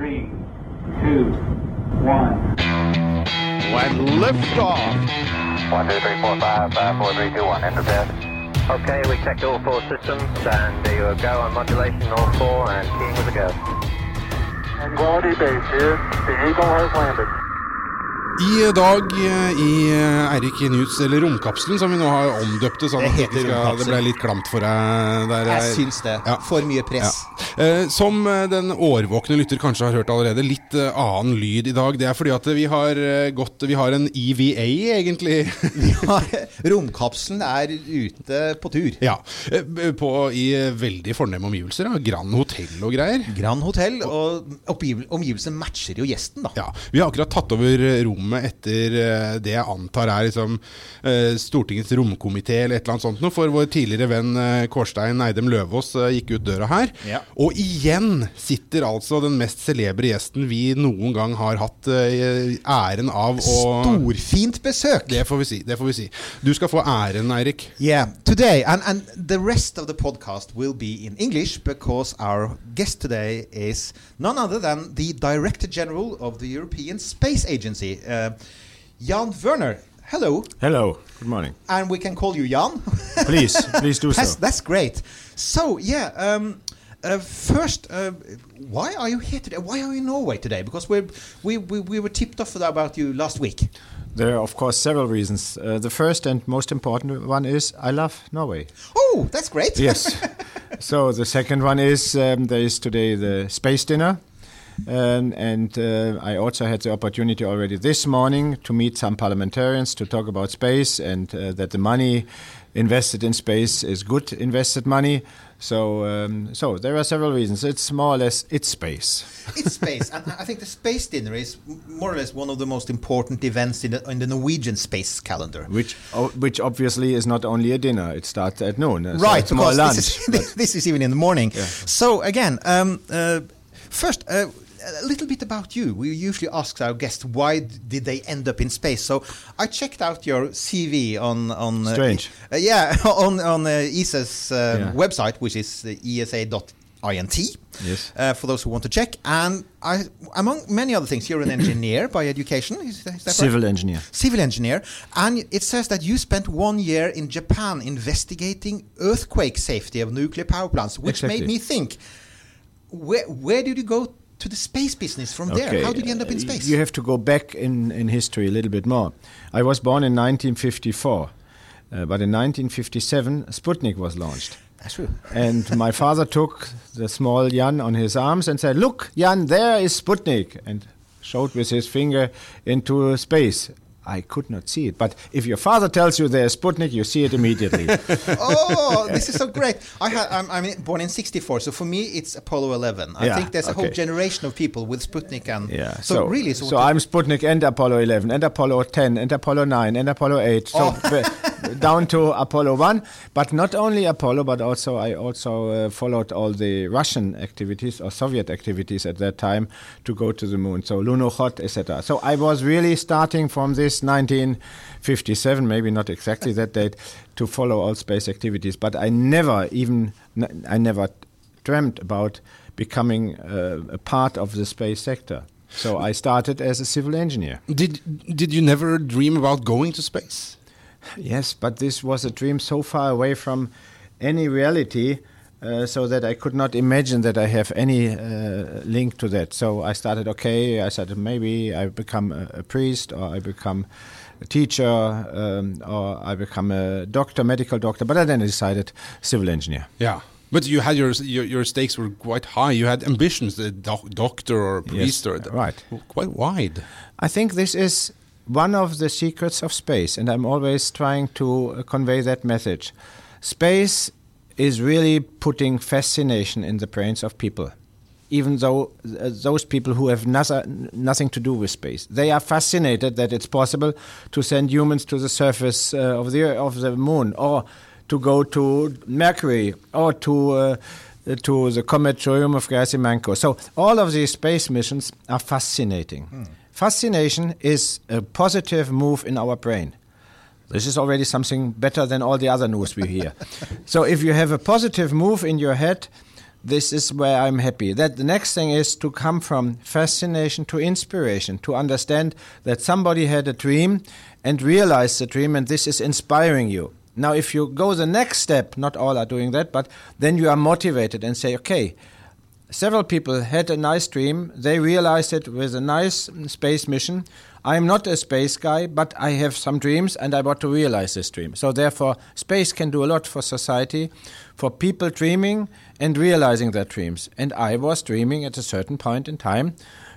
Three, two, one. When liftoff. One, two, three, four, five, five, four, three, two, one. Enter bed. Okay, we checked all four systems, and there you go on modulation, all four, and keying with a go. Tranquility Base here. The Eagle has landed. I dag eh, i eh, Eirik Newts, eller Romkapselen, som vi nå har omdøpt det sånn Det heter det, skal, det ble litt klamt for deg der. Jeg syns det. Ja. For mye press. Eh, som den årvåkne lytter kanskje har hørt allerede, litt annen lyd i dag. Det er fordi at vi har gått Vi har en EVA, egentlig. Ja, romkapselen er ute på tur. ja. På, I veldig fornemme omgivelser. Ja. Grand hotell og greier. Grand hotell, og omgiv- omgivelsene matcher jo gjesten, da. Ja, Vi har akkurat tatt over eh, rommet etter eh, det jeg antar er liksom, eh, Stortingets romkomité eller et eller annet sånt noe, for vår tidligere venn eh, Kårstein Eidem Løvaas gikk ut døra her. Ja. Og igjen sitter altså den mest celebre gjesten vi noen gang har hatt æren av å Storfint besøk! Det får vi si. det får vi si Du skal få æren, Eirik. Yeah, today, and, and the rest of the podcast will be in English because our guest today is none other than the Director General of the European Space Agency, uh, Jan Wörner. Hello, Hello, good morning. and we can call you Jan. Please, please do that's, so. that's great. So, yeah, um, uh, first, uh, why are you here today? Why are you in Norway today? Because we're, we, we, we were tipped off about you last week. There are, of course, several reasons. Uh, the first and most important one is I love Norway. Oh, that's great. Yes. so the second one is um, there is today the space dinner. Um, and uh, I also had the opportunity already this morning to meet some parliamentarians to talk about space and uh, that the money invested in space is good invested money. So, um, so there are several reasons. It's more or less it's space. it's space, and I think the space dinner is more or less one of the most important events in the, in the Norwegian space calendar. Which, which obviously is not only a dinner; it starts at noon. so right, it's more lunch. this is, this is even in the morning. So again, um, uh, first. Uh, a little bit about you. We usually ask our guests why did they end up in space. So I checked out your CV on on uh, Strange. uh, yeah, on on uh, ESA's uh, Yeah. website, which is uh, esa.int. Yes. Uh, for those who want to check, and I, among many other things, you're an engineer by education. Is is that right? Civil engineer. civil engineer, and it says that you spent one year in Japan investigating earthquake safety of nuclear power plants, which Exactly. made me think: where where did you go to the space business from there? How did you end up in uh, space? You have to go back in, in history a little bit more. I was born in 1954, uh, but in 1957, Sputnik was launched. That's true. And my father took the small Jan on his arms and said, Look, Jan, there is Sputnik, and showed with his finger into space. I could not see it. But if your father tells you there's Sputnik, you see it immediately. oh, this is so great! I had, I'm, I'm born in '64, so for me it's Apollo 11. I Yeah, think there's a whole generation of people with Sputnik and Yeah. So, really, so, so I'm Sputnik and Apollo 11 and Apollo 10 and Apollo 9 and Apollo 8. So Oh. down to Apollo 1, but not only Apollo, but also I also uh, followed all the Russian activities or Soviet activities at that time to go to the moon. So Lunokhod, etc. So I was really starting from this 1957, maybe not exactly that date, to follow all space activities. But I never even I never dreamt about becoming uh, a part of the space sector. So I started as a civil engineer. Did did you never dream about going to space? Yes, but this was a dream so far away from any reality, uh, so that I could not imagine that I have any uh, link to that. So I started. Okay, I said maybe I become a, a priest or I become a teacher um, or I become a doctor, medical doctor. But I then decided civil engineer. Yeah. But you had your your, your stakes were quite high. You had ambitions, the doc, doctor or priest or right. quite wide. I think this is one of the secrets of space, and I'm always trying to uh, convey that message. Space is really putting fascination in the brains of people. even though uh, those people who have noth- nothing to do with space. They are fascinated that it's possible to send humans to the surface uh, of the of the moon, or to go to Mercury, or to uh, to the comet Churyumov-Gerasimenko. So all of these space missions are fascinating. Fascination is a positive move in our brain. This is already something better than all the other news we hear. so if you have a positive move in your head, this is where I'm happy. That the next thing is to come from fascination to inspiration, to understand that somebody had a dream and realize the dream, and this is inspiring you. Now, if you go the next step, not all are doing that, but then you are motivated and say, okay, several people had a nice dream. They realized it with a nice space mission. I am not a space guy, but I have some dreams and I want to realize this dream. So, therefore, space can do a lot for society, for people dreaming and realizing their dreams. And I was dreaming at a certain point in time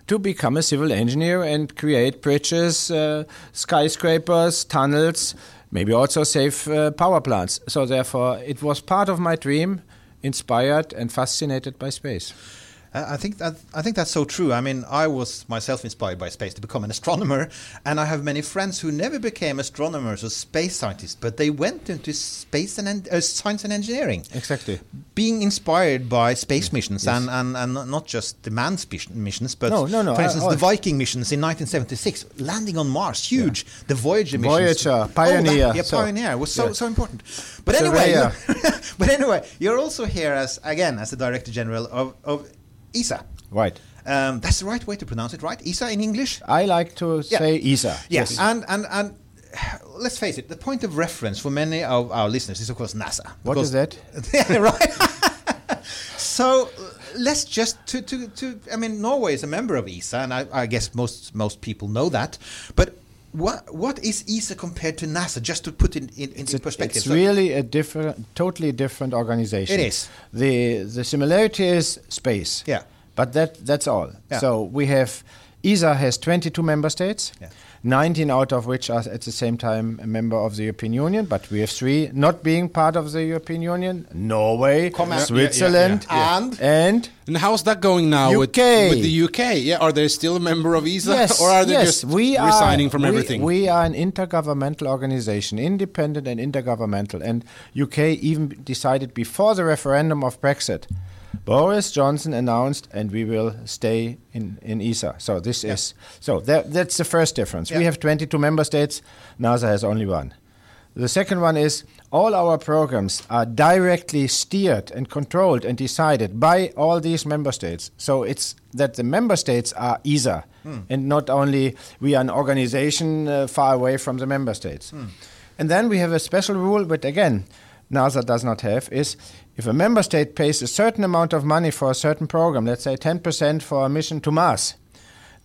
to become a civil engineer and create bridges, uh, skyscrapers, tunnels, maybe also safe uh, power plants. So, therefore, it was part of my dream inspired and fascinated by space. I think that I think that's so true. I mean, I was myself inspired by space to become an astronomer, and I have many friends who never became astronomers or space scientists, but they went into space and uh, science and engineering. Exactly. Being inspired by space missions and, and, and not just the manned missions, but No, no, no, for instance, I- the Viking missions in 1976, landing on Mars, huge. The Voyager missions. Voyager, Oh, that- Pioneer, yeah, so- Pioneer was so yeah. so important. But anyway, you're- but anyway, you're also here as again as the Director General of, of ESA. Right. Um, that's the right way to pronounce it, right? Isa in English. I like to Yeah. say Isa. Yes, and and and let's face it, the point of reference for many of our listeners is of course NASA. What Because- that? yeah, right. so let's just to, to to I mean Norway is a member of ESA, and I, I guess most most people know that. But what what is ESA compared to NASA? Just to put it in, in, in perspective. it's So- really a different, totally different organization. It is. The the similarity is space. Yeah. But that that's all. Yeah. So we have ESA has 22 member states. Yeah. 19 out of which are at the same time a member of the European Union, but we have three not being part of the European Union: Norway, Come. Switzerland, Yeah, yeah, yeah. And? and And how's that going now with, UK. with the UK? Yeah, are they still a member of ESA, Yes, or are they yes, just we are- from we- everything? We are an intergovernmental organization, independent and intergovernmental. And UK even decided before the referendum of Brexit. Boris Johnson announced, and we will stay in, in ESA. So this is so that, that's the first difference. We have 22 member states. NASA has only one. The second one is all our programs are directly steered and controlled and decided by all these member states. So it's that the member states are ESA and not only we are an organization uh, far away from the member states. And then we have a special rule, but again, NASA does not have, is if a member state pays a certain amount of money for a certain program, let's say 10% for a mission to Mars,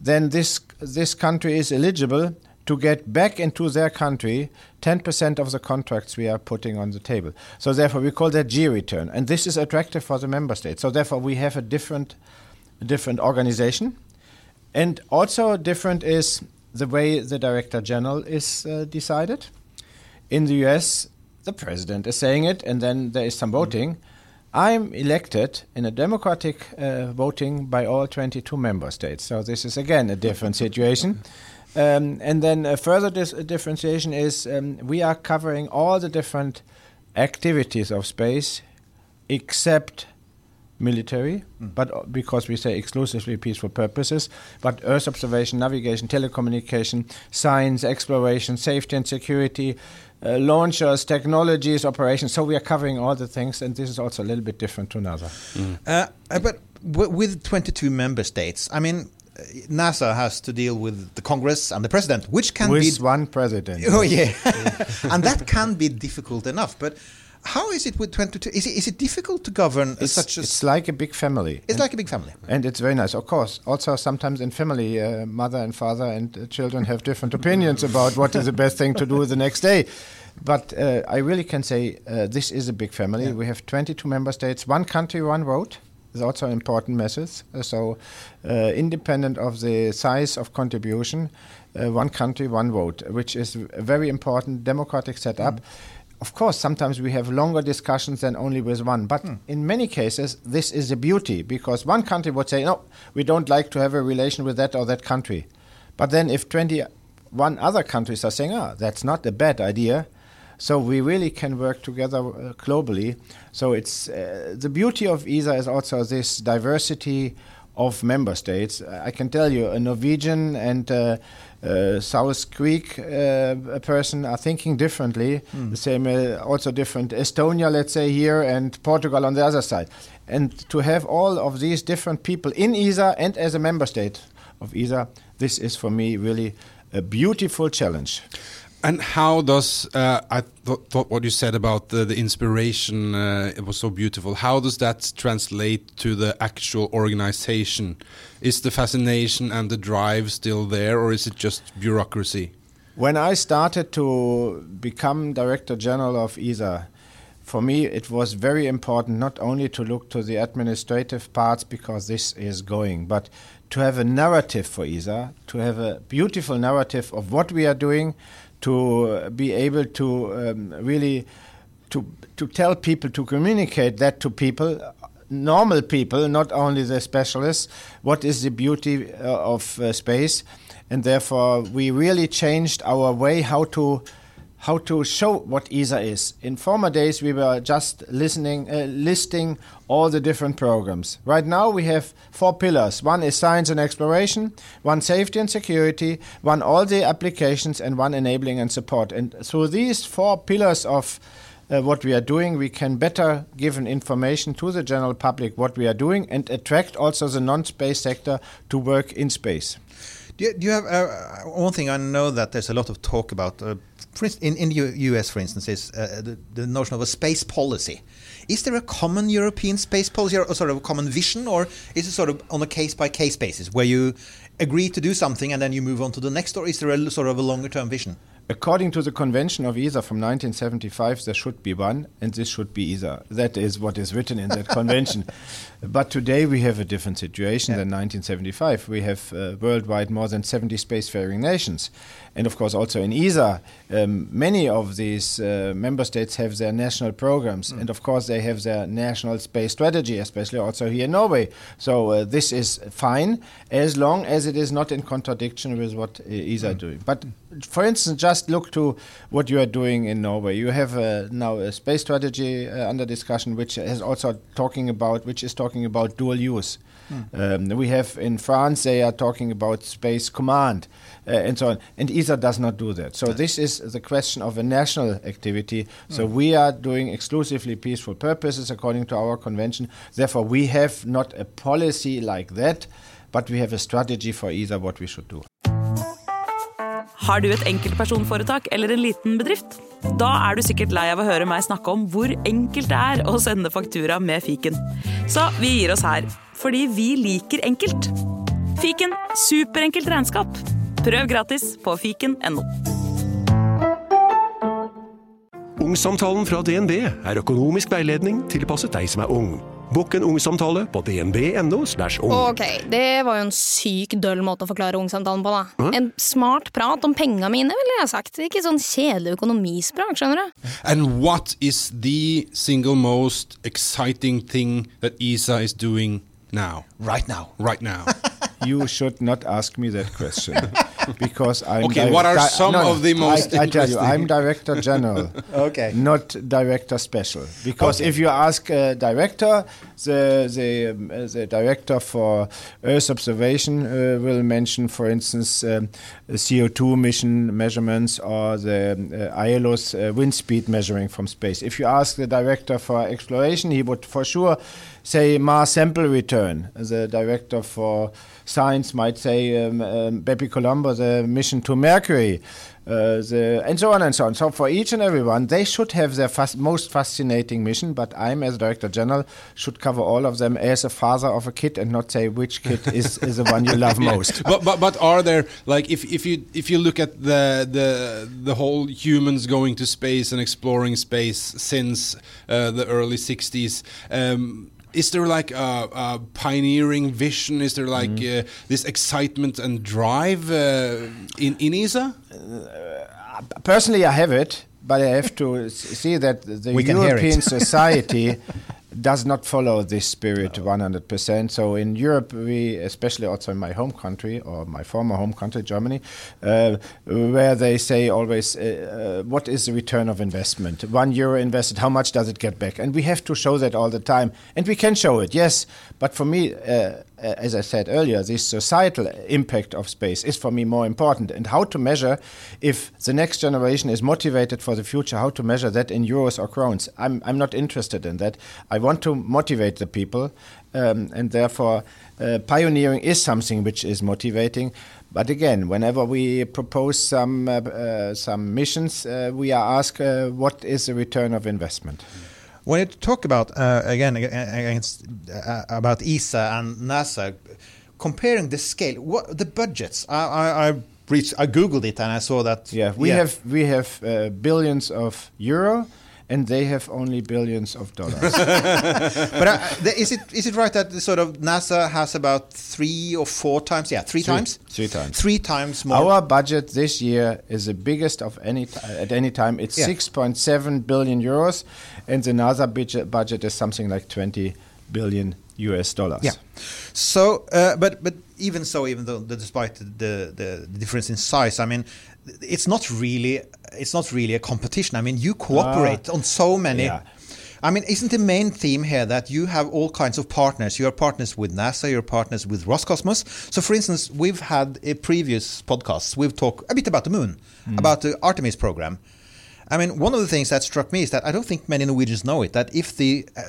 then this this country is eligible to get back into their country 10% of the contracts we are putting on the table. So therefore we call that geo return and this is attractive for the member states. So therefore we have a different different organization and also different is the way the director general is uh, decided. In the US the president is saying it and then there is some voting. I'm elected in a democratic uh, voting by all 22 member states. So this is again a different situation. Um, and then a further dis- differentiation is um, we are covering all the different activities of space except military, but uh, because we say exclusively peaceful purposes, but Earth observation, navigation, telecommunication, science, exploration, safety and security, uh, launchers, technologies, operations. So we are covering all the things, and this is also a little bit different to NASA. Uh, uh, but w- with 22 member states, I mean, uh, NASA has to deal with the Congress and the president, which can With be. one president. Oh yeah, and that can be difficult enough. But how is it with 22? Is it, is it difficult to govern It's, such a? it's like a big family. it's like a big family. And it's very nice, of course. Also, sometimes in family, uh, mother and father and uh, children have different opinions about what is the best thing to do the next day. But uh, I really can say uh, this is a big family. We have 22 member states, one country, one vote. Is also an important message. Uh, so, uh, independent of the size of contribution, uh, one country, one vote, which is a very important democratic setup. Of course, sometimes we have longer discussions than only with one. But in many cases, this is the beauty because one country would say, no, we don't like to have a relation with that or that country. But then if 21 other countries are saying, ah, that's not a bad idea, so we really can work together uh, globally. So it's uh, the beauty of ESA is also this diversity of member states. I can tell you, a Norwegian and uh, uh, South Greek uh, person are thinking differently. The same, uh, also different Estonia, let's say here, and Portugal on the other side. And to have all of these different people in ESA and as a member state of ESA, this is for me really a beautiful challenge. And how does uh, I th- thought what you said about the, the inspiration? Uh, it was so beautiful. How does that translate to the actual organization? Is the fascination and the drive still there, or is it just bureaucracy? When I started to become Director General of ESA, for me it was very important not only to look to the administrative parts because this is going, but to have a narrative for ESA, to have a beautiful narrative of what we are doing, to be able to um, really to to tell people to communicate that to people normal people not only the specialists what is the beauty uh, of uh, space. And therefore we really changed our way how to how to show what ESA is. In former days, we were just listening, uh, listing all the different programs. Right now, we have four pillars. One is science and exploration, one safety and security, one all the applications, and one enabling and support. And through these four pillars of uh, what we are doing, we can better give an information to the general public what we are doing and attract also the non-space sector to work in space. Do you, do you have uh, one thing I know that there's a lot of talk about uh, for in in the U.S. for instance is uh, the, the notion of a space policy. Is there a common European space policy or sort of a common vision, or is it sort of on a case by case basis where you agree to do something and then you move on to the next, or is there a sort of a longer term vision? According to the Convention of ESA from 1975, there should be one, and this should be ESA. That is what is written in that convention. But today we have a different situation than 1975. We have uh, worldwide more than 70 spacefaring nations. And of course, also in ESA, um, many of these uh, member states have their national programs. And of course, they have their national space strategy, especially also here in Norway. So uh, this is fine as long as it is not in contradiction with what uh, ESA are doing. But for instance, just look to what you are doing in Norway. You have uh, now a space strategy uh, under discussion, which is also talking about, which is talking about dual use. Um, we have in France, they are talking about space command uh, and so on. And ESA does not do that. So this is the question of a national activity. So we are doing exclusively peaceful purposes according to our convention. Therefore, we have not a policy like that, but we have a strategy for ESA what we should do. Har du et enkeltpersonforetak eller en liten bedrift? Da er du sikkert lei av å høre meg snakke om hvor enkelt det er å sende faktura med fiken. Så vi gir oss her, fordi vi liker enkelt. Fiken superenkelt regnskap. Prøv gratis på fiken.no. Ungsamtalen fra DNB er økonomisk veiledning tilpasset deg som er ung. Bokk en ungsamtale på dnb.no. ung. Ok, det var jo en syk døll måte å forklare ungsamtalen på, da. En smart prat om penga mine, ville jeg ha sagt. Ikke sånn kjedelig økonomisprat, skjønner du. And what is the single most exciting thing that ESA is doing now? Right now. Right now. You should not ask me that question because I'm. Okay, what are some no, of the most I, I tell you, I'm director general. Okay. Not director special. Because if you ask a director, the the, um, uh, the director for Earth observation uh, will mention, for instance, um, CO2 emission measurements or the uh, Aeolus uh, wind speed measuring from space. If you ask the director for exploration, he would for sure say Mars sample return. The director for science might say um, um, Bepi Colombo, the mission to Mercury, uh, the, and so on and so on. So for each and every one, they should have their fas- most fascinating mission. But I'm, as director general, should cover all of them as a father of a kid and not say which kid is, is the one you love most. but but but are there like if if you if you look at the the the whole humans going to space and exploring space since uh, the early 60s um is there like a, a pioneering vision? Is there like uh, this excitement and drive uh, in in ESA? Personally, I have it, but I have to see that the We can hear it. European society does not follow this spirit 100%. So in Europe, we, especially also in my home country or my former home country, Germany, uh, where they say always, uh, uh, what is the return of investment? One euro invested, how much does it get back? And we have to show that all the time. And we can show it, yes. But for me, uh, as I said earlier, this societal impact of space is for me more important. And how to measure if the next generation is motivated for the future, how to measure that in euros or crowns. I'm, I'm not interested in that. I want to motivate the people, um, and therefore, uh, pioneering is something which is motivating. But again, whenever we propose some uh, uh, some missions, uh, we are asked uh, what is the return of investment. When you talk about uh, again against uh, about ESA and NASA, comparing the scale, what the budgets? I, I, I reached, I googled it and I saw that. Yeah, we have we have uh, billions of euro, and they have only billions of dollars. but uh, is it is it right that the sort of NASA has about three or four times? Yeah, three, Three. times. Three times. Three times more. Our budget this year is the biggest of any t- at any time. It's Yeah. 6.7 billion euros, and the NASA budget budget is something like 20 billion US dollars. Yeah. So, uh, but but even so, even though the, despite the, the the difference in size, I mean, it's not really it's not really a competition. I mean, you cooperate Ah, on so many. yeah. I mean, isn't the main theme here that you have all kinds of partners? You are partners with NASA, you're partners with Roscosmos. So, for instance, we've had a previous podcasts, we've talked a bit about the moon, Mm. about the Artemis program. I mean, one of the things that struck me is that I don't think many Norwegians know it that if the uh,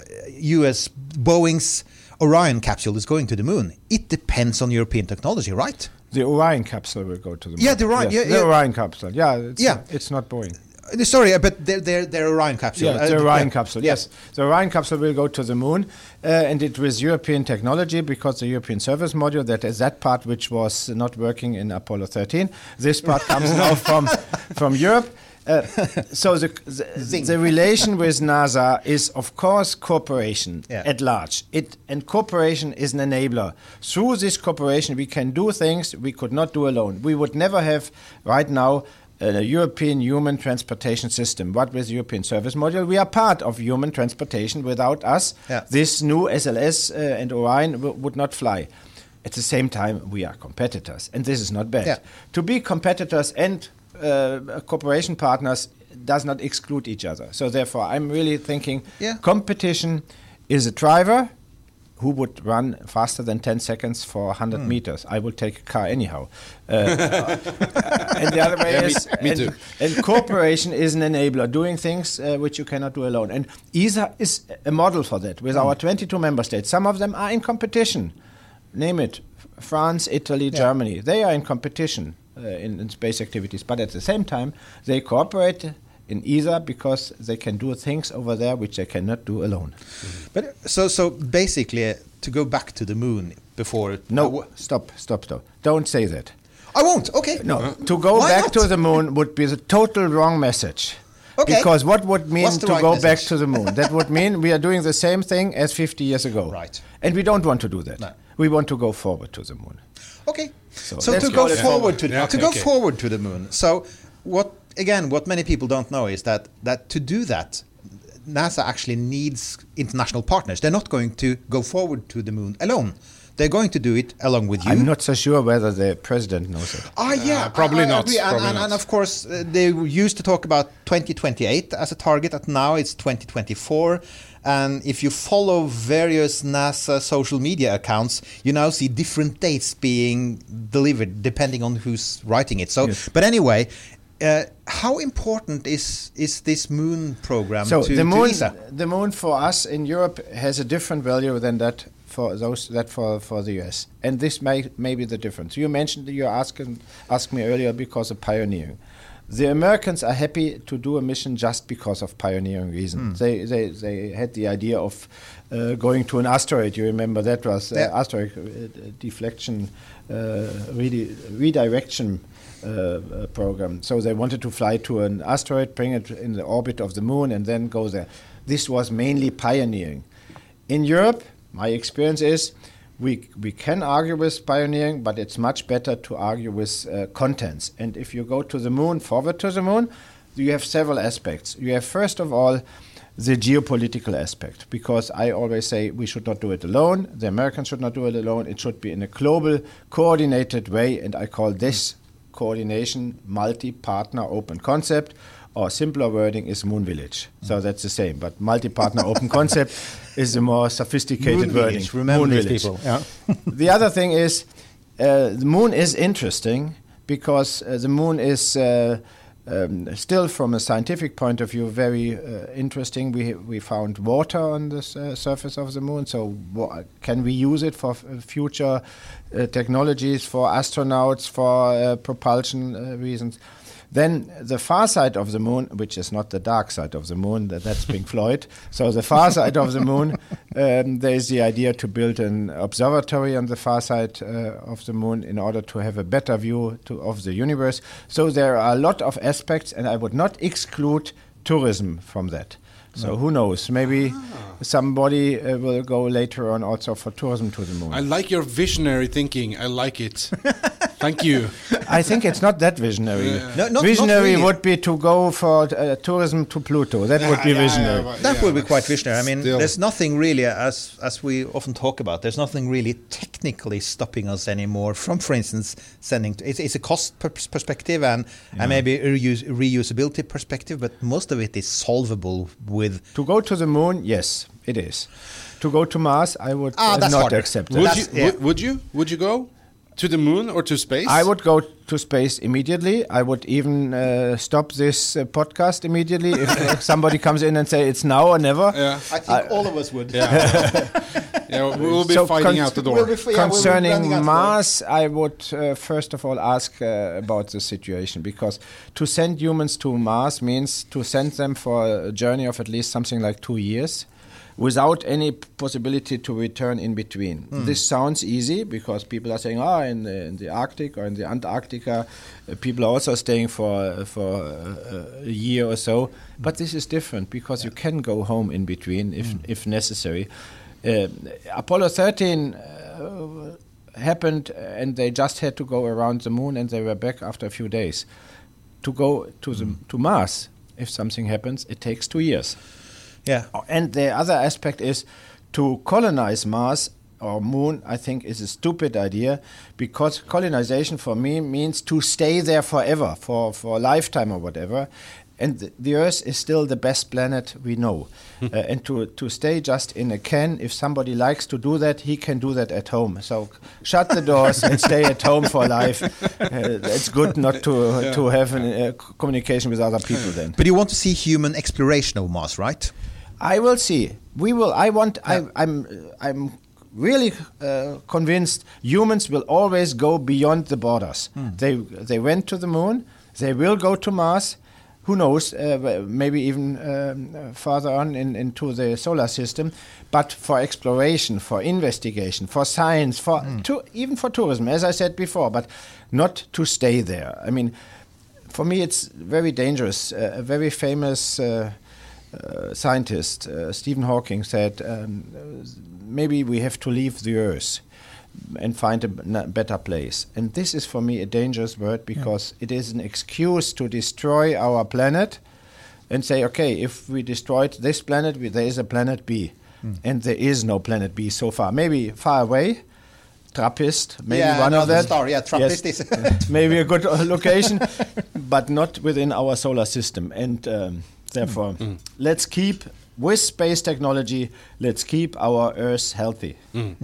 US Boeing's Orion capsule is going to the moon, it depends on European technology, right? The Orion capsule will go to the moon. Yeah, the Orion- Yes, yeah, the yeah. Orion capsule. Yeah, it's, Yeah. it's not Boeing. Uh, Sorry, uh, but their their, their Orion capsule. Yeah, uh, the Orion yeah. capsule. Yes, the Orion capsule will go to the moon, uh, and it was European technology because the European Service Module, that is that part which was not working in Apollo 13. This part comes now from from Europe. Uh, so the, the, the relation with NASA is, of course, cooperation Yeah. at large. It and cooperation is an enabler. Through this cooperation, we can do things we could not do alone. We would never have right now a European human transportation system. What with the European Service Module, we are part of human transportation. Without us, Yeah. this new SLS uh, and Orion w- would not fly. At the same time, we are competitors, and this is not bad. Yeah. To be competitors and uh, cooperation partners does not exclude each other. So therefore, I'm really thinking Yeah. competition is a driver who would run faster than 10 seconds for 100 Hmm. meters. I would take a car anyhow. Uh, and the other way Yeah, is, me and, too. and cooperation is an enabler, doing things uh, which you cannot do alone. And ESA is a model for that. With our 22 member states, some of them are in competition. Name it: France, Italy, Germany. They are in competition Uh, in, in space activities, but at the same time, they cooperate in ESA because they can do things over there which they cannot do alone. Mm-hmm. But uh, so so basically, uh, to go back to the moon before. No, stop, stop, stop! Don't say that. I won't. Okay. No, uh, to go Why back not? to the moon would be the total wrong message. Okay. Because what would mean to right go back to the moon? that would mean we are doing the same thing as 50 years ago. Right. And we don't want to do that. No. We want to go forward to the moon. Okay. So So, to go go forward to Yeah, to okay, go okay. forward to the moon. So what again? What many people don't know is that that to do that, NASA actually needs international partners. They're not going to go forward to the moon alone. They're going to do it along with you. I'm not so sure whether the president knows it. Ah, yeah, Uh, probably I- I not. And, probably and, and not. of course, uh, they used to talk about 2028 as a target, and now it's 2024. And if you follow various NASA social media accounts, you now see different dates being delivered depending on who's writing it. So, Yes. but anyway. Uh, how important is is this moon program So to, the moon, the moon for us in Europe has a different value than that for those that for, for the US, and this may may be the difference. You mentioned that you asking asked me earlier because of pioneering. The Americans are happy to do a mission just because of pioneering reason. Hmm. They, they they had the idea of uh, going to an asteroid. You remember that was uh, Yeah. asteroid uh, deflection, uh, redi- redirection uh, uh, program. So they wanted to fly to an asteroid, bring it in the orbit of the moon, and then go there. This was mainly pioneering. In Europe, my experience is we, we can argue with pioneering, but it's much better to argue with uh, contents. And if you go to the moon, forward to the moon, you have several aspects. You have first of all the geopolitical aspect, because I always say we should not do it alone. The Americans should not do it alone. It should be in a global, coordinated way, and I call this coordination multi-partner open concept. Or simpler wording is Moon Village. So that's the same. But multi-partner open concept is a more sophisticated Moon wording. Village, remember Moon these Village. people, yeah. the other thing is uh, the moon is interesting because uh, the moon is uh, um, still, from a scientific point of view, very uh, interesting. We we found water on the uh, surface of the moon, so wha- can we use it for f- future uh, technologies, for astronauts, for uh, propulsion uh, reasons? Then the far side of the moon, which is not the dark side of the moon, that, that's Pink Floyd. So the far side of the moon, um, there is the idea to build an observatory on the far side uh, of the moon in order to have a better view to, of the universe. So there are a lot of aspects, and I would not exclude tourism from that. So who knows? Maybe somebody uh, will go later on also for tourism to the moon. I like your visionary thinking. I like it. Thank you. I think it's not that visionary. Yeah. No, not- visionary not really. would be to go for uh, tourism to Pluto. That would be visionary. That would be quite visionary. I mean, Still. there's nothing really, as as we often talk about, there's nothing really technically stopping us anymore from, for instance, sending. To, it's, it's a cost perspective and Yeah. and maybe a reuse, reusability perspective, but most of it is solvable with. To go to the moon, yes, it is. To go to Mars, I would Ah, uh, not harder. accept Would that. you, would, would you? Would you go to the moon or to space? I would go to space immediately. I would even uh, stop this uh, podcast immediately if uh, somebody comes in and say it's now or never. Yeah. I think all of us would. Yeah, we'll be So fighting out the door. We'll be f- yeah, we'll be Concerning the. Mars, I would uh, first of all ask uh, about the situation because to send humans to Mars means to send them for a journey of at least something like two years without any possibility to return in between. Hmm. This sounds easy because people are saying, ah, in the, in the Arctic or in the Antarctica, uh, people are also staying for, for uh, a year or so. But this is different because you can go home in between if, if necessary. Uh, Apollo 13 uh, happened and they just had to go around the moon and they were back after a few days. To go to, the, to Mars, if something happens, it takes two years. Yeah. And the other aspect is to colonize Mars or Moon, I think, is a stupid idea because colonization for me means to stay there forever, for, for a lifetime or whatever. And the, the Earth is still the best planet we know. uh, and to, to stay just in a can, if somebody likes to do that, he can do that at home. So shut the doors and stay at home for life. Uh, it's good not to, Yeah. to have an, uh, communication with other people then. But you want to see human exploration of Mars, right? I will see. We will. I want. I, I'm. I'm really uh, convinced humans will always go beyond the borders. Hmm. They they went to the moon. They will go to Mars. Who knows? Uh, maybe even um, uh, farther on in, into the solar system. But for exploration, for investigation, for science, for to, even for tourism, as I said before, but not to stay there. I mean, for me, it's very dangerous. Uh, a very famous uh, scientist, uh, Stephen Hawking, said um, maybe we have to leave the Earth and find a better place. And this is for me a dangerous word because it is an excuse to destroy our planet and say, okay, if we destroyed this planet, we, there is a planet B. Hmm. And there is no planet B so far. Maybe far away. Trappist, maybe Yeah, one of that. star, yeah, Trappist is- maybe a good uh, location, but not within our solar system. And um, therefore, Mm. let's keep with space technology. Let's keep our Earth healthy. Mm.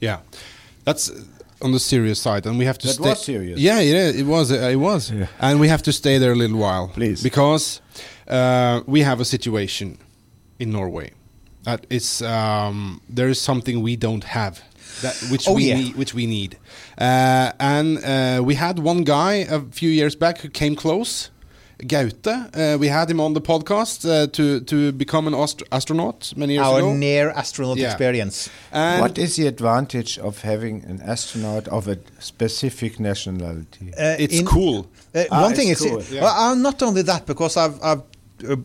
Yeah, that's uh, on the serious side, and we have to That stay. was serious. Yeah, yeah, it was. Uh, it was, and we have to stay there a little while, Please. because uh, we have a situation in Norway that is um, there is something we don't have. That, which Oh, we yeah. need, which we need, uh, and uh, we had one guy a few years back who came close, Gaute. Uh, we had him on the podcast uh, to to become an ast- astronaut many years Our ago. near astronaut Yeah. experience. And what is the advantage of having an astronaut of a specific nationality? Uh, It's in- cool. Uh, Ah, one thing it's is, cool, uh, yeah. well, uh, not only that, because I've, I've uh,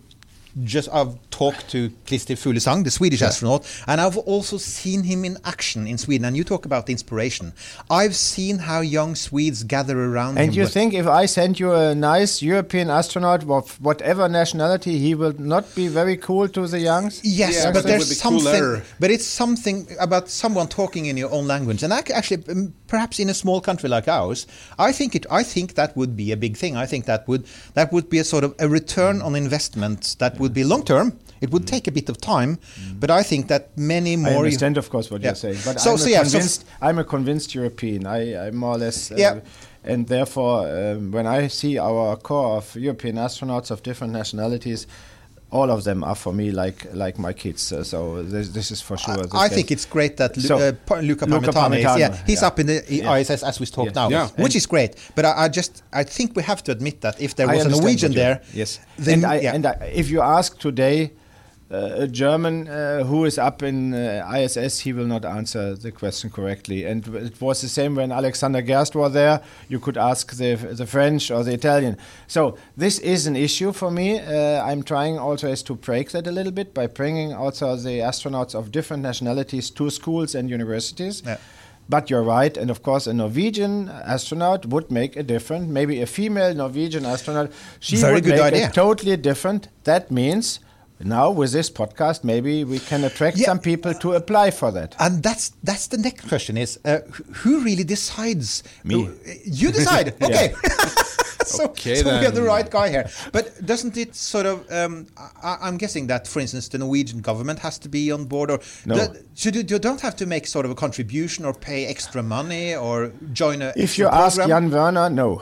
just I've talked to Christer Fuglesang, the Swedish astronaut, and I've also seen him in action in Sweden. And you talk about inspiration. I've seen how young Swedes gather around him. And you think if I send you a nice European astronaut of whatever nationality, he will not be very cool to the youngs? Yes, Yeah, but there's something. cooler. But it's something about someone talking in your own language, and I actually, um, perhaps in a small country like ours, I think it. I think that would be a big thing. I think that would that would be a sort of a return on investment that would be long term. It would take a bit of time, but I think that many more. I understand, of course, what Yeah. you're saying, but So- I'm, so a yeah, so convinced, I'm a convinced European. I, I'm more or less, uh, Yeah. and therefore, um, when I see our core of European astronauts of different nationalities, all of them are for me like like my kids. Uh, so this, this is for sure. the I think it's great that Lu- So, uh, Luca Luca Parmitano, is, yeah, he's yeah. up in the Yeah. ISS as we talk Yeah. now, Yeah. which And- is great. But I, I just I think we have to admit that if there was a Norwegian there, Yes, then and, I, and I, if you ask today a German uh, who is up in uh, ISS, he will not answer the question correctly. And it was the same when Alexander Gerst was there. You could ask the the French or the Italian. So this is an issue for me. Uh, I'm trying also is to break that a little bit by bringing also the astronauts of different nationalities to schools and universities. Yeah. But you're right, and of course, a Norwegian astronaut would make a difference. Maybe a female Norwegian astronaut, she Very would good make idea. it totally different. That means now with this podcast, maybe we can attract Yeah. some people to apply for that. And that's that's the next question: is uh, who really decides? Me. Uh, You decide. okay. so, Okay, so we have the right guy here. But doesn't it sort of? Um, I, I'm guessing that, for instance, the Norwegian government has to be on board, or No. the- should you, you don't have to make sort of a contribution or pay extra money or join a. If extra you ask? Jan Wörner, no.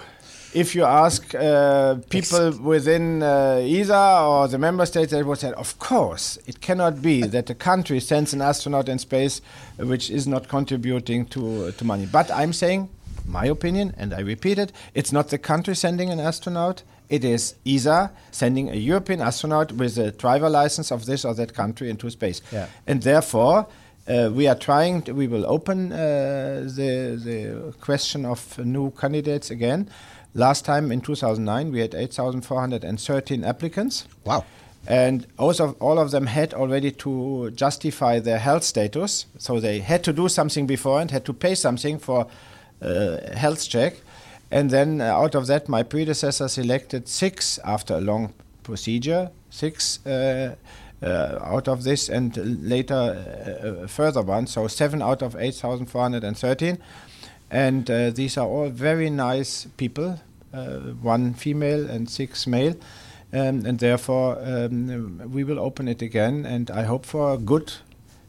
If you ask uh, people within uh, ESA or the member states, they would say, of course, it cannot be that a country sends an astronaut in space uh, which is not contributing to, to money. But I'm saying, my opinion, and I repeat it, it's not the country sending an astronaut. It is ESA sending a European astronaut with a driver license of this or that country into space. Yeah. And therefore, uh, we are trying. To, we will open uh, the the question of new candidates again. Last time in 2009, we had 8,413 applicants. Wow. And also, all of them had already to justify their health status. So they had to do something before and had to pay something for uh, health check. And then uh, out of that, my predecessor selected six after a long procedure, six uh, uh, out of this, and later uh, a further one. So seven out of 8,413. And uh, these are all very nice people, uh, one female and six male. Um, and therefore, um, we will open it again. And I hope for a good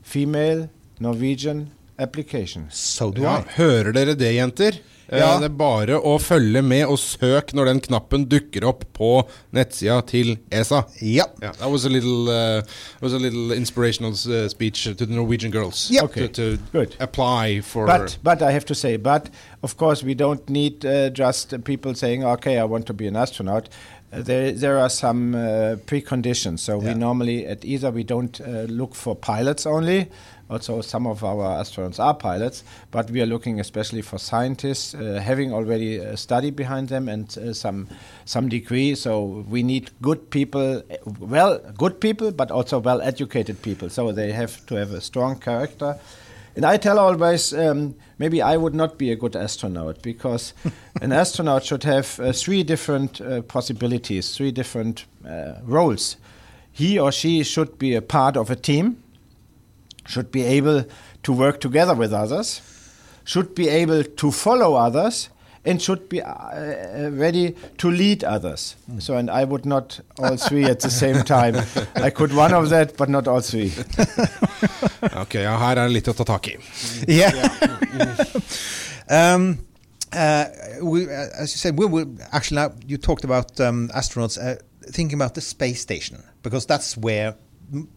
female Norwegian application. So do Ja, I. hører dere det, jenter? Eh, Ja. Det er bare å følge med og søk når den knappen dukker opp på nettsida til ESA. Ja. Yeah, that was a little uh, was a little inspirational uh, speech to the Norwegian girls Yeah. to, to Good. apply for. But but I have to say, but of course we don't need uh, just people saying, okay, I want to be an astronaut. Uh, there there are some uh, preconditions. So we normally at ESA we don't uh, look for pilots only. Also, some of our astronauts are pilots, but we are looking especially for scientists uh, having already a study behind them and uh, some some degree. So we need good people, well, good people, but also well-educated people. So they have to have a strong character. And I tell always, um, maybe I would not be a good astronaut because an astronaut should have uh, three different uh, possibilities, three different uh, roles. He or she should be a part of a team, should be able to work together with others, should be able to follow others, and should be uh, uh, ready to lead others. So, and I would not all three at the same time. I could one of that, but not all three. Ok, ja, her er det litt å ta tak i. Yeah. um, uh, we, uh, as you said, we will actually now you talked about um, astronauts uh, thinking about the space station because that's where mm,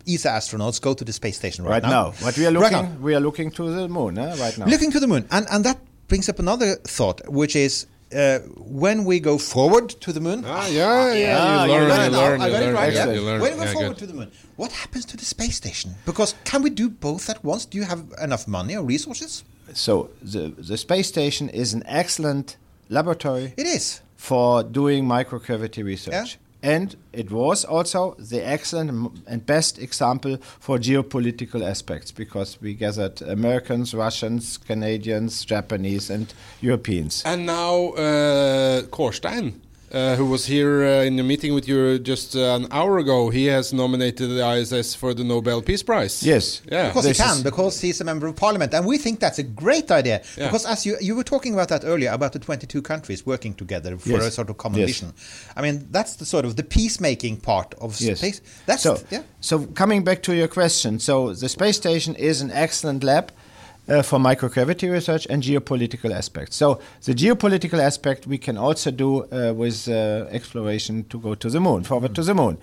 ESA astronauts go to the space station right, Right now, but we are Right looking. now. we are looking to the moon. Eh, right now. Looking to the moon, and and that brings up another thought, which is. Uh, when we go forward to the moon, Ah, yeah, yeah, Ah, you learn, got it you learn, I you got it learn, right, yeah, yeah. you learn, When we go yeah, forward good. to the moon, what happens to the space station? Because can we do both at once? Do you have enough money or resources? So the the space station is an excellent laboratory It is. for doing microgravity research. And it was also the excellent and best example for geopolitical aspects because we gathered Americans, Russians, Canadians, Japanese, and Europeans. And now uh, Kårstein, uh, who was here uh, in a meeting with you just uh, an hour ago, he has nominated the ISS for the Nobel Peace Prize. Yes. Yeah. Because he can, because he's a member of parliament, and we think that's a great idea. Yeah. Because as you you were talking about that earlier about the 22 countries working together for Yes. a sort of common Yes. vision. I mean, that's the sort of the peacemaking part of Yes. space. That's so, yeah. so coming back to your question, so the space station is an excellent lab uh, for microgravity research and geopolitical aspects. So the geopolitical aspect we can also do uh, with uh, exploration to go to the moon, forward to the moon.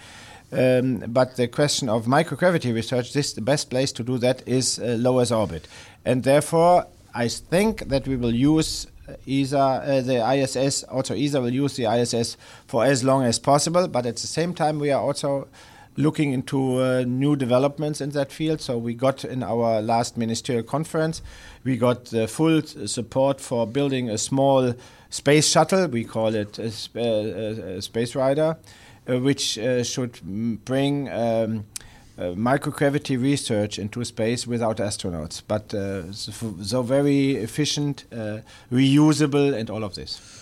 Um, but the question of microgravity research, this the best place to do that is uh, low Earth orbit, and therefore I think that we will use uh, ESA, uh, the ISS, also ESA will use the ISS for as long as possible, but at the same time we are also looking into uh, new developments in that field. So we got in our last ministerial conference, we got uh, full support for building a small space shuttle. We call it a, sp- uh, a, a space rider, uh, which uh, should bring. Um, uh, microgravity research into space without astronauts, but uh, so, so very efficient, uh, reusable, and all of this.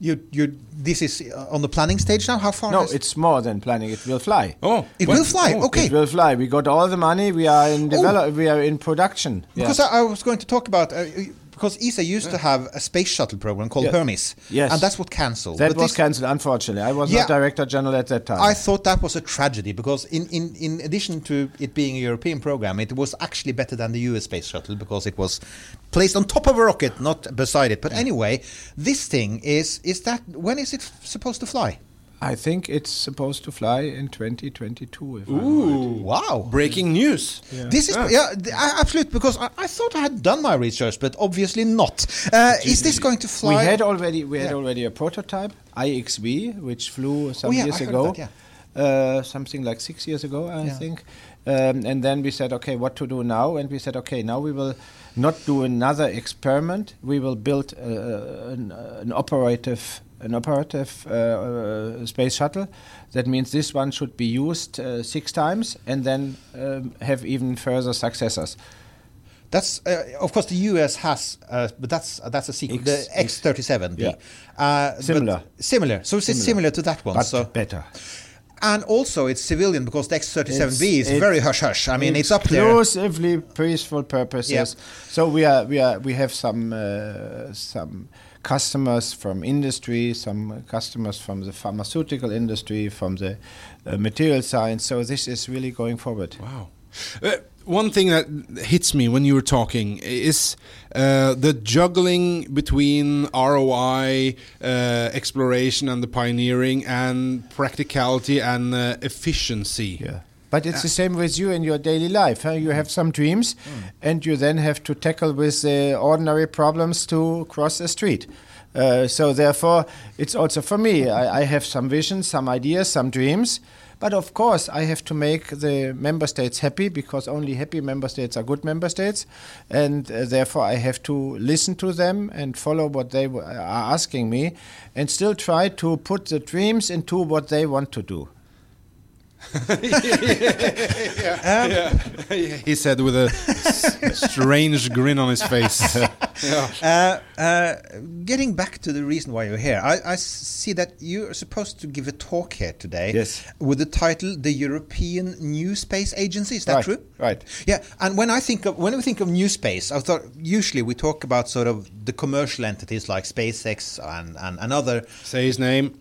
You you this is uh, on the planning stage now. How far? No, is- it's more than planning. It will fly. Oh, It well, will fly. oh, okay. It will fly. We got all the money. We are in develop. We are in production. Because Yeah. I, I was going to talk about uh, because ESA used to have a space shuttle program called Yes. Hermes. Yes. and that's what cancelled. that But was cancelled. Unfortunately, I was Yeah. not director general at that time. I thought that was a tragedy because, in, in, in addition to it being a European program, it was actually better than the US space shuttle because it was placed on top of a rocket, not beside it. But anyway, this thing is is that when is it supposed to fly? I think it's supposed to fly in 2022. If I'm Ooh, wow! Breaking news. This is yeah, th- I- absolute because I, I thought I had done my research, but obviously not. Uh, is this going to fly? We had already we had Yeah. already a prototype IXV, which flew some Oh, yeah, years I heard ago. that, Uh, something like six years ago, I Yeah. think. Um, and then we said, okay, what to do now? And we said, okay, now we will not do another experiment. We will build uh, an, an operative an operative uh, uh, space shuttle. That means this one should be used uh, six times and then um, have even further successors. That's uh, of course the US has, uh, but that's uh, that's a secret. X- the X thirty seven. Uh, Similar. Similar. So it's Similar. similar to that one. But so better. and also it's civilian because the X thirty seven B is very hush hush. I mean it's up there. exclusively peaceful purposes. Yeah. So we are we are we have some uh, some customers from industry, some customers from the pharmaceutical industry, from the uh, material science. So this is really going forward. Wow. Uh, one thing that hits me when you were talking is uh, the juggling between ROI, uh, exploration, and the pioneering, and practicality and uh, efficiency. Yeah. But it's the same with you in your daily life. Huh? You have some dreams, and you then have to tackle with the ordinary problems to cross the street. Uh, so therefore, it's also for me. I, I have some visions, some ideas, some dreams. But of course, I have to make the member states happy because only happy member states are good member states, and uh, therefore I have to listen to them and follow what they are asking me, and still try to put the dreams into what they want to do. he said with a s- strange grin on his face. Uh, uh, getting back to the reason why you're here, I, I see that you are supposed to give a talk here today. Yes. With the title "The European New Space Agency." Is that Right, true? right. Yeah. And when I think of when we think of new space, I thought usually we talk about sort of the commercial entities like SpaceX and and, and other. Say his name.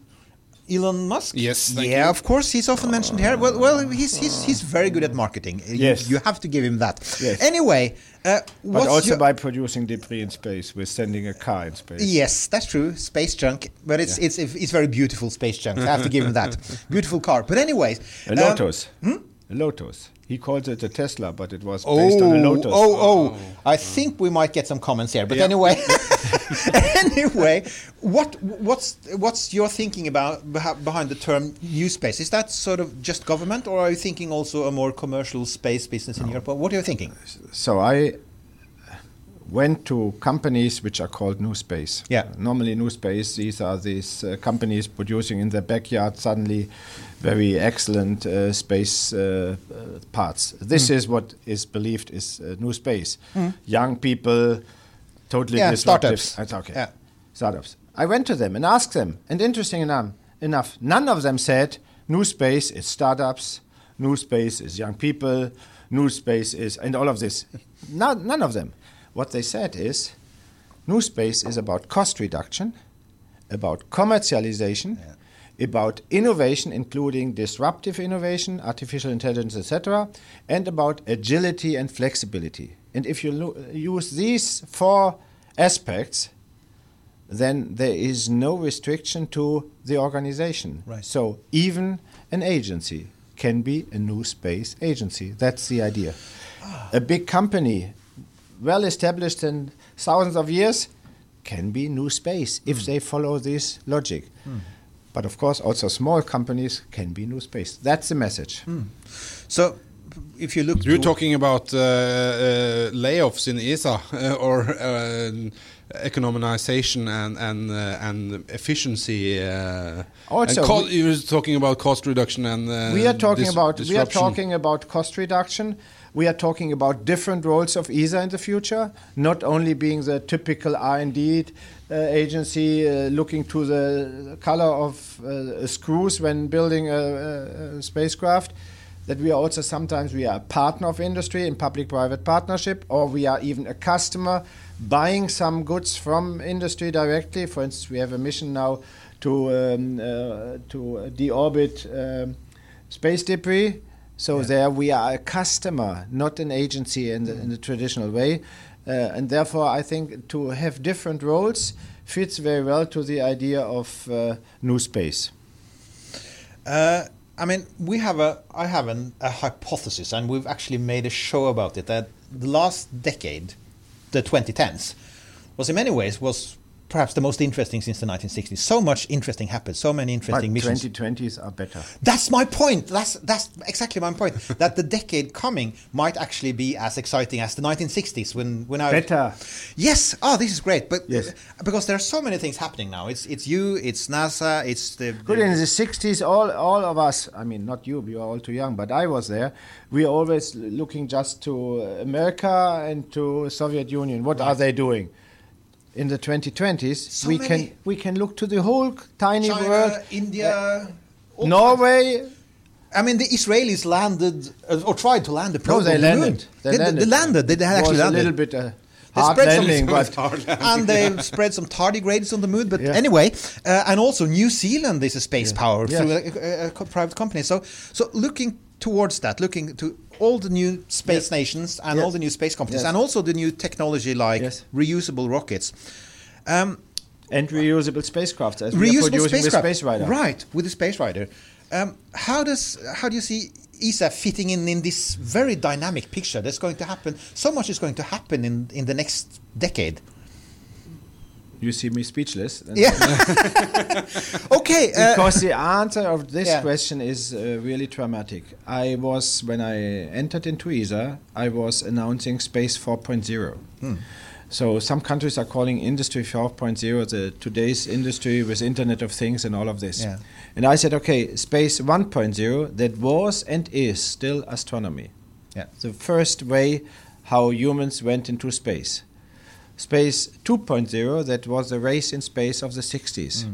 Elon Musk. Yes, thank yeah, you. of course, he's often mentioned here. Well, well, he's he's he's very good at marketing. You- Yes. you, have to give him that. Yes. Anyway, uh, But also your- by producing debris in space, we're sending a car in space. Yes, that's true. Space junk, but it's it's it's very beautiful space junk. I have to give him that. Beautiful car. But anyways, A um, Lotus. A Lotus. He calls it a Tesla, but it was based on a Oh, Lotus. oh, oh! oh. I think we might get some comments here. But anyway, anyway, what what's what's your thinking about behind the term new space? Is that sort of just government, or are you thinking also a more commercial space business in Europe? What are you thinking? So I, went to companies which are called New Space. Yeah. Normally, New Space, these are these uh, companies producing in their backyard suddenly very excellent uh, space uh, uh, parts. This Mm. is what is believed is uh, New Space. Mm. Young people, totally Yeah, disruptive. startups. That's okay. Yeah. Startups. I went to them and asked them, and interesting enough, enough, none of them said New Space is startups, New Space is young people, New Space is, and all of this. No, none of them. What they said is New Space is about cost reduction, about commercialization, about innovation, including disruptive innovation, artificial intelligence, etc., and about agility and flexibility. And if you lo- use these four aspects, then there is no restriction to the organization. Right. So even an agency can be a new space agency. That's the idea. A big company, well established in thousands of years, can be new space if they follow this logic. Hmm. But of course, also small companies can be new space. That's the message. So, if you look, You're talking about uh, uh, layoffs in ESA uh, or uh, economization and and uh, and efficiency. Uh, Also, and we- you were talking about cost reduction and. Uh, we are talking dis- about we are talking about cost reduction. We are talking about different roles of ESA in the future, not only being the typical R and D uh, agency uh, looking to the color of uh, screws when building a, a, a spacecraft. That we are also sometimes we are a partner of industry in public-private partnership, or we are even a customer buying some goods from industry directly. For instance, we have a mission now to um, uh, to deorbit um, space debris. So there we are a customer, not an agency in the, in the traditional way, uh, and therefore I think to have different roles fits very well to the idea of uh, new space. Uh, I mean, we have a. I have an, a hypothesis, and we've actually made a show about it. That the last decade, the 2010s, was in many ways was perhaps the most interesting since the 1960s. So much interesting happened. So many interesting But missions. 2020s are better. That's my point. That's that's exactly my point. that the decade coming might actually be as exciting as the 1960s when when I Better. Yes. Oh, this is great. But Yes. because there are so many things happening now. It's it's you. It's NASA. It's the Good in the 60s, all, all of us, I mean, not you, you are all too young, but I was there. We are always looking just to America and to Soviet Union. What are they doing? In the 2020s, So we many. can we can look to the whole tiny China, world. India, all Norway. I mean, the Israelis landed uh, or tried to land the No, probe they on the moon. landed. They, They, landed. they landed. They, they It actually landed. a little bit uh, They hard spread some- landing, but and they spread some tardigrades on the moon. But Yeah. anyway, uh, and also New Zealand is a space power Yes. through a, a, a private company. So, so looking towards that, looking to all the new space Yes. nations and Yes. all the new space companies, Yes. and also the new technology like reusable rockets. Um, and reusable spacecraft as reusable with spacecraft, Space Rider. right? With the Space Rider. Um, how does how do you see ESA fitting in in this very dynamic picture that's going to happen? So much is going to happen in in the next decade. You see me speechless. Yeah. okay. Uh, because the answer of this Yeah. question is uh, really dramatic. I was when I entered into ESA, I was announcing Space 4.0. Hmm. So some countries are calling Industry 4.0 the today's industry with Internet of Things and all of this. Yeah. And I said, okay, Space 1.0 that was and is still astronomy. Yeah. The first way how humans went into space. Space 2.0 that was the race in space of the 60s.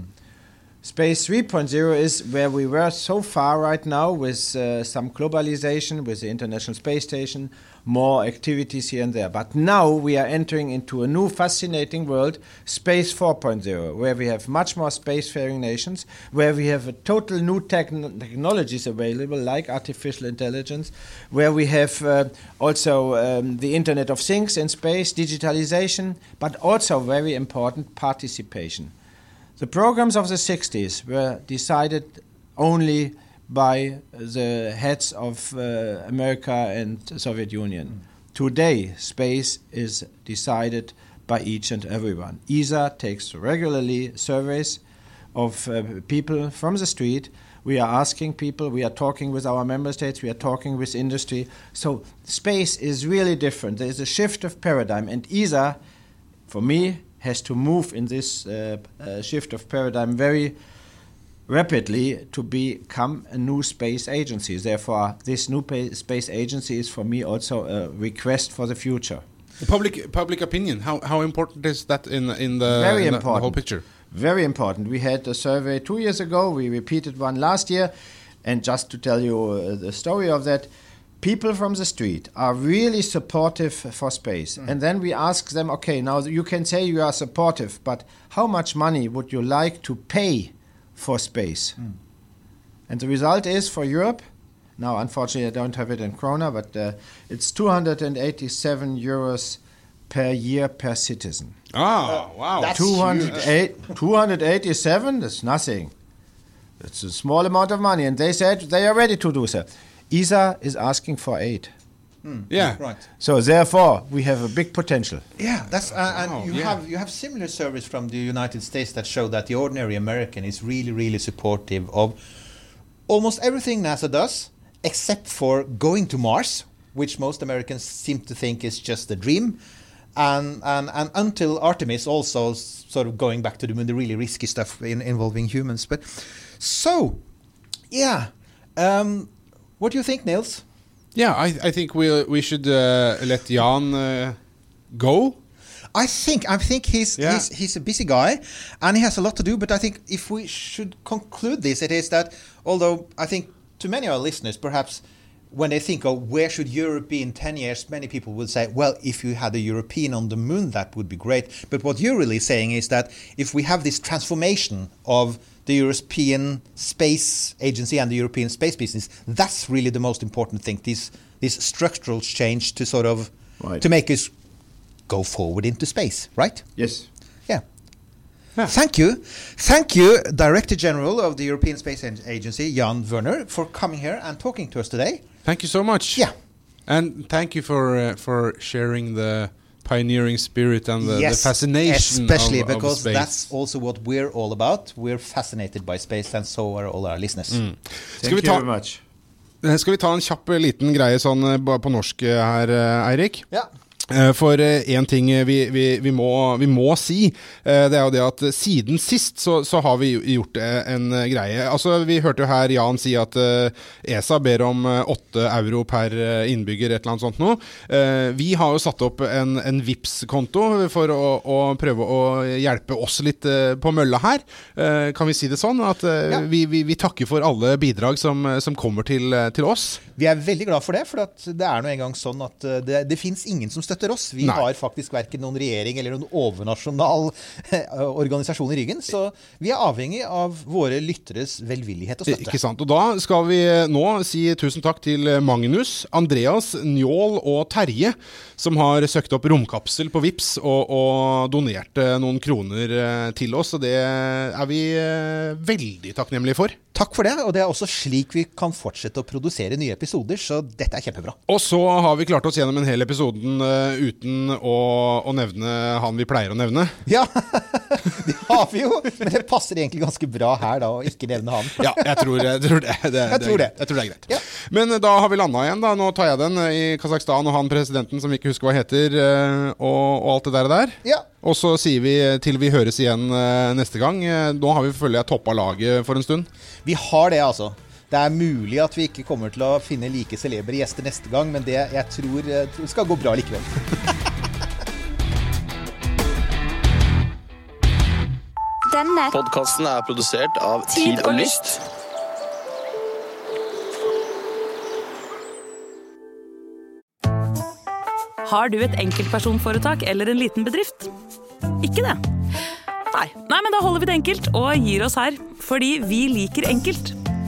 Space 3.0 is where we were so far right now with uh, some globalization, with the International Space Station, more activities here and there. But now we are entering into a new fascinating world, Space 4.0, where we have much more spacefaring nations, where we have a total new techn- technologies available, like artificial intelligence, where we have uh, also um, the Internet of Things in space, digitalization, but also very important participation. The programs of the 60s were decided only by the heads of uh, America and Soviet Union. Today, space is decided by each and everyone. ESA takes regularly surveys of uh, people from the street We are asking people, we are talking with our member states, we are talking with industry. So space is really different. There is a shift of paradigm, and ESA, for me, has to move in this uh, uh, shift of paradigm very rapidly to become a new space agency. Therefore, this new pa- space agency is for me also a request for the future. Public public opinion. How how important is that in in the, Very in the- the whole picture? Very important. We had a survey two years ago. We repeated one last year. And just to tell you uh, the story of that, people from the street are really supportive for space. And then we ask them, okay, now you can say you are supportive, but how much money would you like to pay for space? And the result is for Europe, now unfortunately I don't have it in krona, but uh, it's 287 euros per year per citizen. Ah, wow. That's 208 287, that's nothing. It's a small amount of money, and they said they are ready to do so. ESA is asking for eight. Yeah. Right. So therefore, we have a big potential. Yeah, that's uh, and Wow, you yeah. have you have similar surveys from the United States that show that the ordinary American is really really supportive of almost everything NASA does, except for going to Mars, which most Americans seem to think is just a dream, and and, and until Artemis also sort of going back to the moon, the really risky stuff in, involving humans. But so, yeah, um, what do you think, Nils? Yeah, I, I think we we should uh, let Jan uh, go. I think I think he's Yeah. he's he's a busy guy, and he has a lot to do. But I think if we should conclude this, it is that although I think to many of our listeners, perhaps when they think of where should Europe be in ten years, many people would say, well, if you had a European on the moon, that would be great. But what you're really saying is that if we have this transformation of the European Space Agency and the European space business, that's really the most important thing. This this structural change to sort of Right. to make us go forward into space, right? Yes. Yeah. Thank you. Thank you, Director General of the European Space Agency, Jan Wörner, for coming here and talking to us today. Thank you so much. Yeah. And thank you for uh, for sharing the pioneering spirit and the, the fascination especially of, of because space. that's also what we're all about. We're fascinated by space, and so are all our listeners. Mm. Thank vi you ta- very much. Eh, Skal vi ta en kjapp eh, liten greie sånn eh, på norsk her, Eirik? Ja. Eh, For én ting eh, vi, vi, vi, må, vi må si, eh, det er jo det at eh, siden sist så, så har vi gjort eh, en eh, greie. Altså Vi hørte jo her Jan si at eh, ESA ber om eh, åtte euro per eh, innbygger, et eller annet sånt noe. Eh, Vi har jo satt opp en, en vips konto for å, å prøve å hjelpe oss litt eh, på mølla her. Eh, Kan vi si det sånn? At eh, Ja. vi, vi, vi takker for alle bidrag som, eh, som kommer til, eh, til oss. Vi er veldig glad for det, for det er nå engang sånn at det, det fins ingen som støtter oss. Vi Nei. har faktisk verken noen regjering eller noen overnasjonal eh, organisasjon i ryggen. Så vi er avhengig av våre lytteres velvillighet og støtte. Ikke sant. Og da skal vi nå si tusen takk til Magnus, Andreas, Njål og Terje, som har søkt opp romkapsel på Vips og, og donert eh, noen kroner eh, til oss. Og det er vi eh, veldig takknemlige for. Takk for det, og det er også slik vi kan fortsette å produsere nye episoder, så dette er kjempebra. Og så har vi klart oss gjennom en hel episoden eh, uten å, å nevne han vi pleier å nevne. Ja, det har vi jo, men det passer egentlig ganske bra her da, å ikke nevne han. Ja, jeg tror, jeg tror, det, det, Jeg tror det. Jeg tror det er greit. Ja. Men eh, da har vi landa igjen. da Nå tar jeg den eh, i Kasakhstan, og han presidenten som vi ikke husker hva heter, eh, og, og alt det der. der. Ja. Og så sier vi til vi høres igjen eh, neste gang. Eh, Nå har vi føler jeg toppa laget for en stund. Vi har det, altså. Det er mulig at vi ikke kommer til å finne like celebre gjester neste gang, men det jeg tror, jeg tror skal gå bra likevel. Denne Podkasten er produsert av Tid Tid og og Lyst. Har du et enkeltpersonforetak eller en liten bedrift? Ikke det? Nei. Nei, men da holder vi det enkelt og gir oss her. Fordi vi liker enkelt.